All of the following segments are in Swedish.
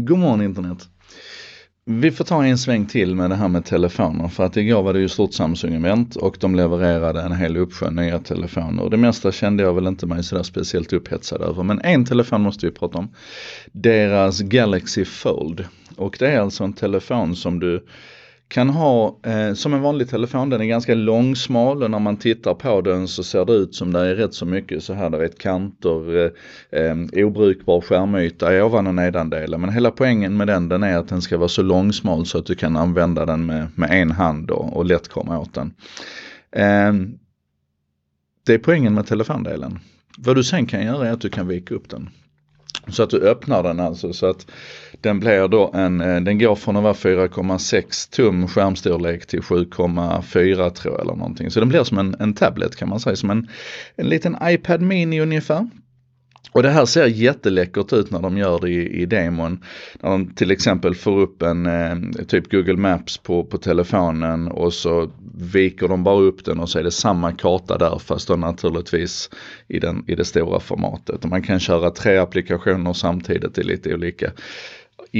God morgon internet. Vi får ta en sväng till med det här med telefoner för att igår var det ju stort Samsung-event och de levererade en hel uppsjö nya telefoner. Och det mesta kände jag väl inte mig sådär speciellt upphetsad över men en telefon måste vi prata om. Deras Galaxy Fold. Och det är alltså en telefon som du kan ha eh, som en vanlig telefon, den är ganska långsmal och när man tittar på den så ser det ut som det är rätt så mycket så här, det vet kanter, eh, eh, obrukbar skärmyta i ovan och nedandelen. Men hela poängen med den, den är att den ska vara så långsmal så att du kan använda den med, med en hand och, och lätt komma åt den. Eh, det är poängen med telefondelen. Vad du sen kan göra är att du kan vika upp den. Så att du öppnar den alltså så att den blir då en, eh, den går från att vara 4,6 tum skärmstorlek till 7,4 tror jag eller någonting. Så den blir som en, en tablet kan man säga, som en, en liten iPad mini ungefär. Och det här ser jätteläckert ut när de gör det i, i demon. När de till exempel får upp en eh, typ Google Maps på, på telefonen och så viker de bara upp den och så är det samma karta där fast då naturligtvis i, den, i det stora formatet. Och man kan köra tre applikationer samtidigt i lite olika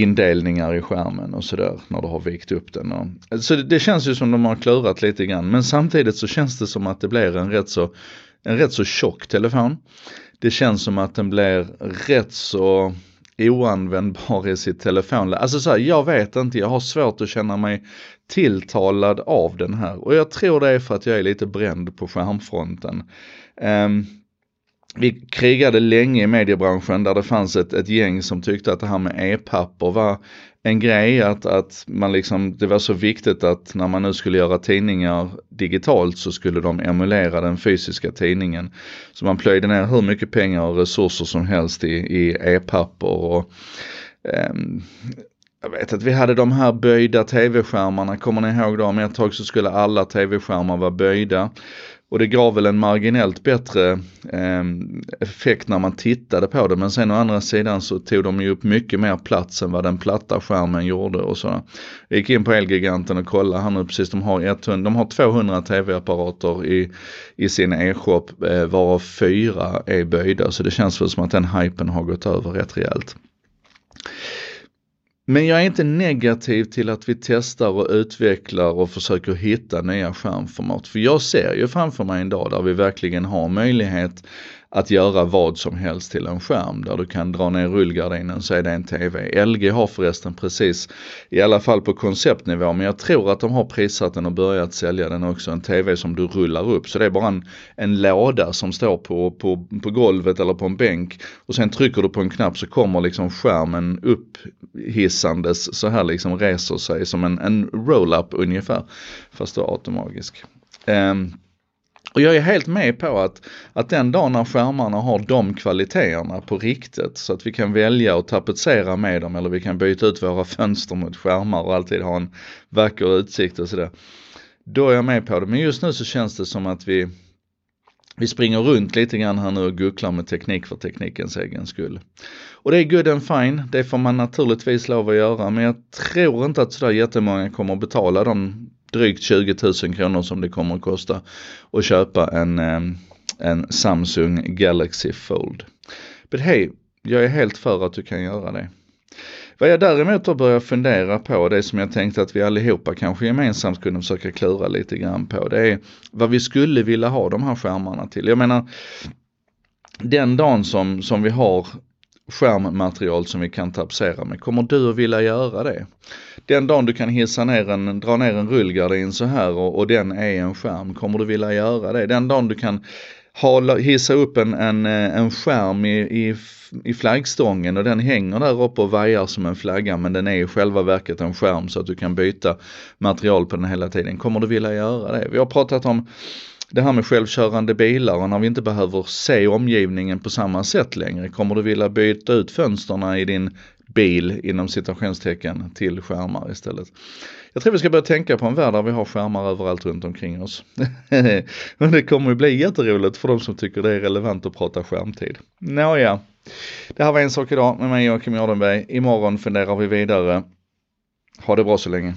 indelningar i skärmen och sådär när du har vikt upp den. Och, så det, det känns ju som de har klurat lite grann men samtidigt så känns det som att det blir en rätt så, en rätt så tjock telefon det känns som att den blir rätt så oanvändbar i sitt telefon. Alltså så här, jag vet inte, jag har svårt att känna mig tilltalad av den här och jag tror det är för att jag är lite bränd på skärmfronten. Um, vi krigade länge i mediebranschen där det fanns ett, ett gäng som tyckte att det här med e-papper var en grej att, att man liksom, det var så viktigt att när man nu skulle göra tidningar digitalt så skulle de emulera den fysiska tidningen. Så man plöjde ner hur mycket pengar och resurser som helst i, i e-papper och um, jag vet att vi hade de här böjda tv-skärmarna, kommer ni ihåg dem? Ett tag så skulle alla tv-skärmar vara böjda. Och det gav väl en marginellt bättre eh, effekt när man tittade på det men sen å andra sidan så tog de ju upp mycket mer plats än vad den platta skärmen gjorde och sådär. Jag gick in på Elgiganten och kollade här nu precis, de har, 100, de har 200 tv-apparater i, i sin e-shop eh, varav fyra är böjda så det känns väl som att den hypen har gått över rätt rejält. Men jag är inte negativ till att vi testar och utvecklar och försöker hitta nya skärmformat. För jag ser ju framför mig en dag där vi verkligen har möjlighet att göra vad som helst till en skärm där du kan dra ner rullgardinen så är det en TV. LG har förresten precis, i alla fall på konceptnivå, men jag tror att de har prissatt den och börjat sälja den också, en TV som du rullar upp. Så det är bara en, en låda som står på, på, på golvet eller på en bänk och sen trycker du på en knapp så kommer liksom skärmen upp hissandes så här liksom reser sig som en, en roll-up ungefär, fast då automagisk. Um, ehm, och jag är helt med på att, att den dagen när skärmarna har de kvaliteterna på riktigt så att vi kan välja att tapetsera med dem eller vi kan byta ut våra fönster mot skärmar och alltid ha en vacker utsikt och sådär. Då är jag med på det. Men just nu så känns det som att vi, vi springer runt lite grann här nu och gucklar med teknik för teknikens egen skull. Och det är good and fine, det får man naturligtvis lov att göra men jag tror inte att sådär jättemånga kommer att betala de drygt 20 000 kronor som det kommer att kosta att köpa en, eh, en Samsung Galaxy Fold. Men hej, jag är helt för att du kan göra det. Vad jag däremot har börjat fundera på, det som jag tänkte att vi allihopa kanske gemensamt kunde försöka klura lite grann på, det är vad vi skulle vilja ha de här skärmarna till. Jag menar, den dagen som, som vi har skärmmaterial som vi kan tapsera med. Kommer du att vilja göra det? Den dagen du kan hissa ner en, dra ner en rullgardin så här och, och den är en skärm, kommer du vilja göra det? Den dagen du kan ha, hissa upp en, en, eh, en skärm i, i, i flaggstången och den hänger där uppe och vajar som en flagga men den är i själva verket en skärm så att du kan byta material på den hela tiden. Kommer du vilja göra det? Vi har pratat om det här med självkörande bilar och när vi inte behöver se omgivningen på samma sätt längre. Kommer du vilja byta ut fönsterna i din bil inom citationstecken till skärmar istället? Jag tror vi ska börja tänka på en värld där vi har skärmar överallt runt omkring oss. Men det kommer ju bli jätteroligt för de som tycker det är relevant att prata skärmtid. Nåja, det här var en sak idag med mig Joakim Jardenberg. Imorgon funderar vi vidare. Ha det bra så länge.